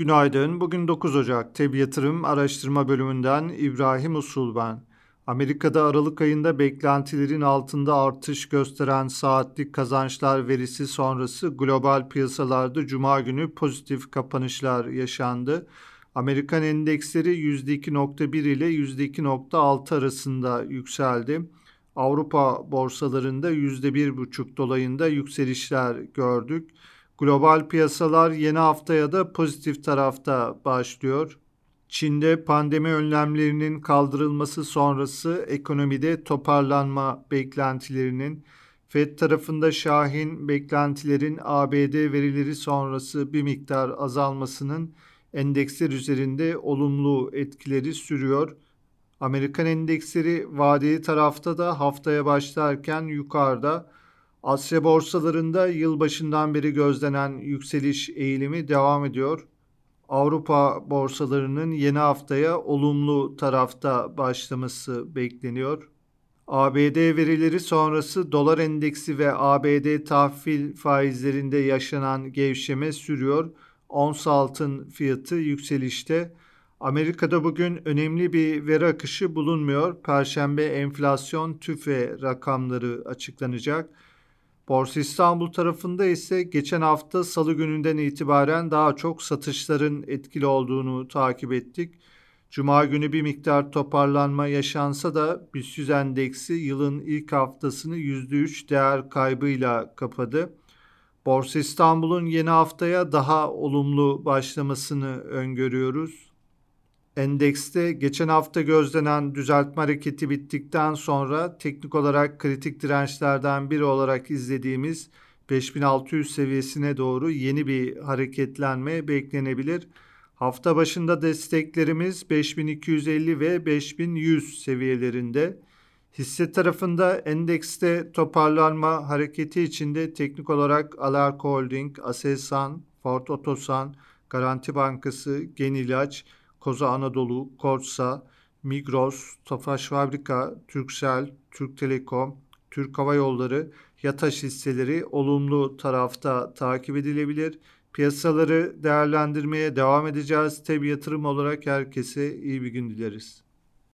Günaydın. Bugün 9 Ocak. TEB Yatırım Araştırma Bölümünden İbrahim Usul ben. Amerika'da Aralık ayında beklentilerin altında artış gösteren saatlik kazançlar verisi sonrası global piyasalarda cuma günü pozitif kapanışlar yaşandı. Amerikan endeksleri %2.1 ile %2.6 arasında yükseldi. Avrupa borsalarında %1.5 dolayında yükselişler gördük. Global piyasalar yeni haftaya da pozitif tarafta başlıyor. Çin'de pandemi önlemlerinin kaldırılması sonrası ekonomide toparlanma beklentilerinin Fed tarafında Şahin beklentilerin ABD verileri sonrası bir miktar azalmasının endeksler üzerinde olumlu etkileri sürüyor. Amerikan endeksleri vadeli tarafta da haftaya başlarken yukarıda Asya borsalarında yılbaşından beri gözlenen yükseliş eğilimi devam ediyor. Avrupa borsalarının yeni haftaya olumlu tarafta başlaması bekleniyor. ABD verileri sonrası dolar endeksi ve ABD tahvil faizlerinde yaşanan gevşeme sürüyor. Ons altın fiyatı yükselişte. Amerika'da bugün önemli bir veri akışı bulunmuyor. Perşembe enflasyon tüfe rakamları açıklanacak. Borsa İstanbul tarafında ise geçen hafta salı gününden itibaren daha çok satışların etkili olduğunu takip ettik. Cuma günü bir miktar toparlanma yaşansa da BIST endeksi yılın ilk haftasını %3 değer kaybıyla kapadı. Borsa İstanbul'un yeni haftaya daha olumlu başlamasını öngörüyoruz. Endekste geçen hafta gözlenen düzeltme hareketi bittikten sonra teknik olarak kritik dirençlerden biri olarak izlediğimiz 5600 seviyesine doğru yeni bir hareketlenme beklenebilir. Hafta başında desteklerimiz 5250 ve 5100 seviyelerinde. Hisse tarafında endekste toparlanma hareketi içinde teknik olarak Alarko Holding, Aselsan, Ford Otosan, Garanti Bankası, Genilaç, Koza Anadolu, Korsa, Migros, Tofaş Fabrika, Türksel, Türk Telekom, Türk Hava Yolları, Yataş hisseleri olumlu tarafta takip edilebilir. Piyasaları değerlendirmeye devam edeceğiz. Tabi yatırım olarak herkese iyi bir gün dileriz.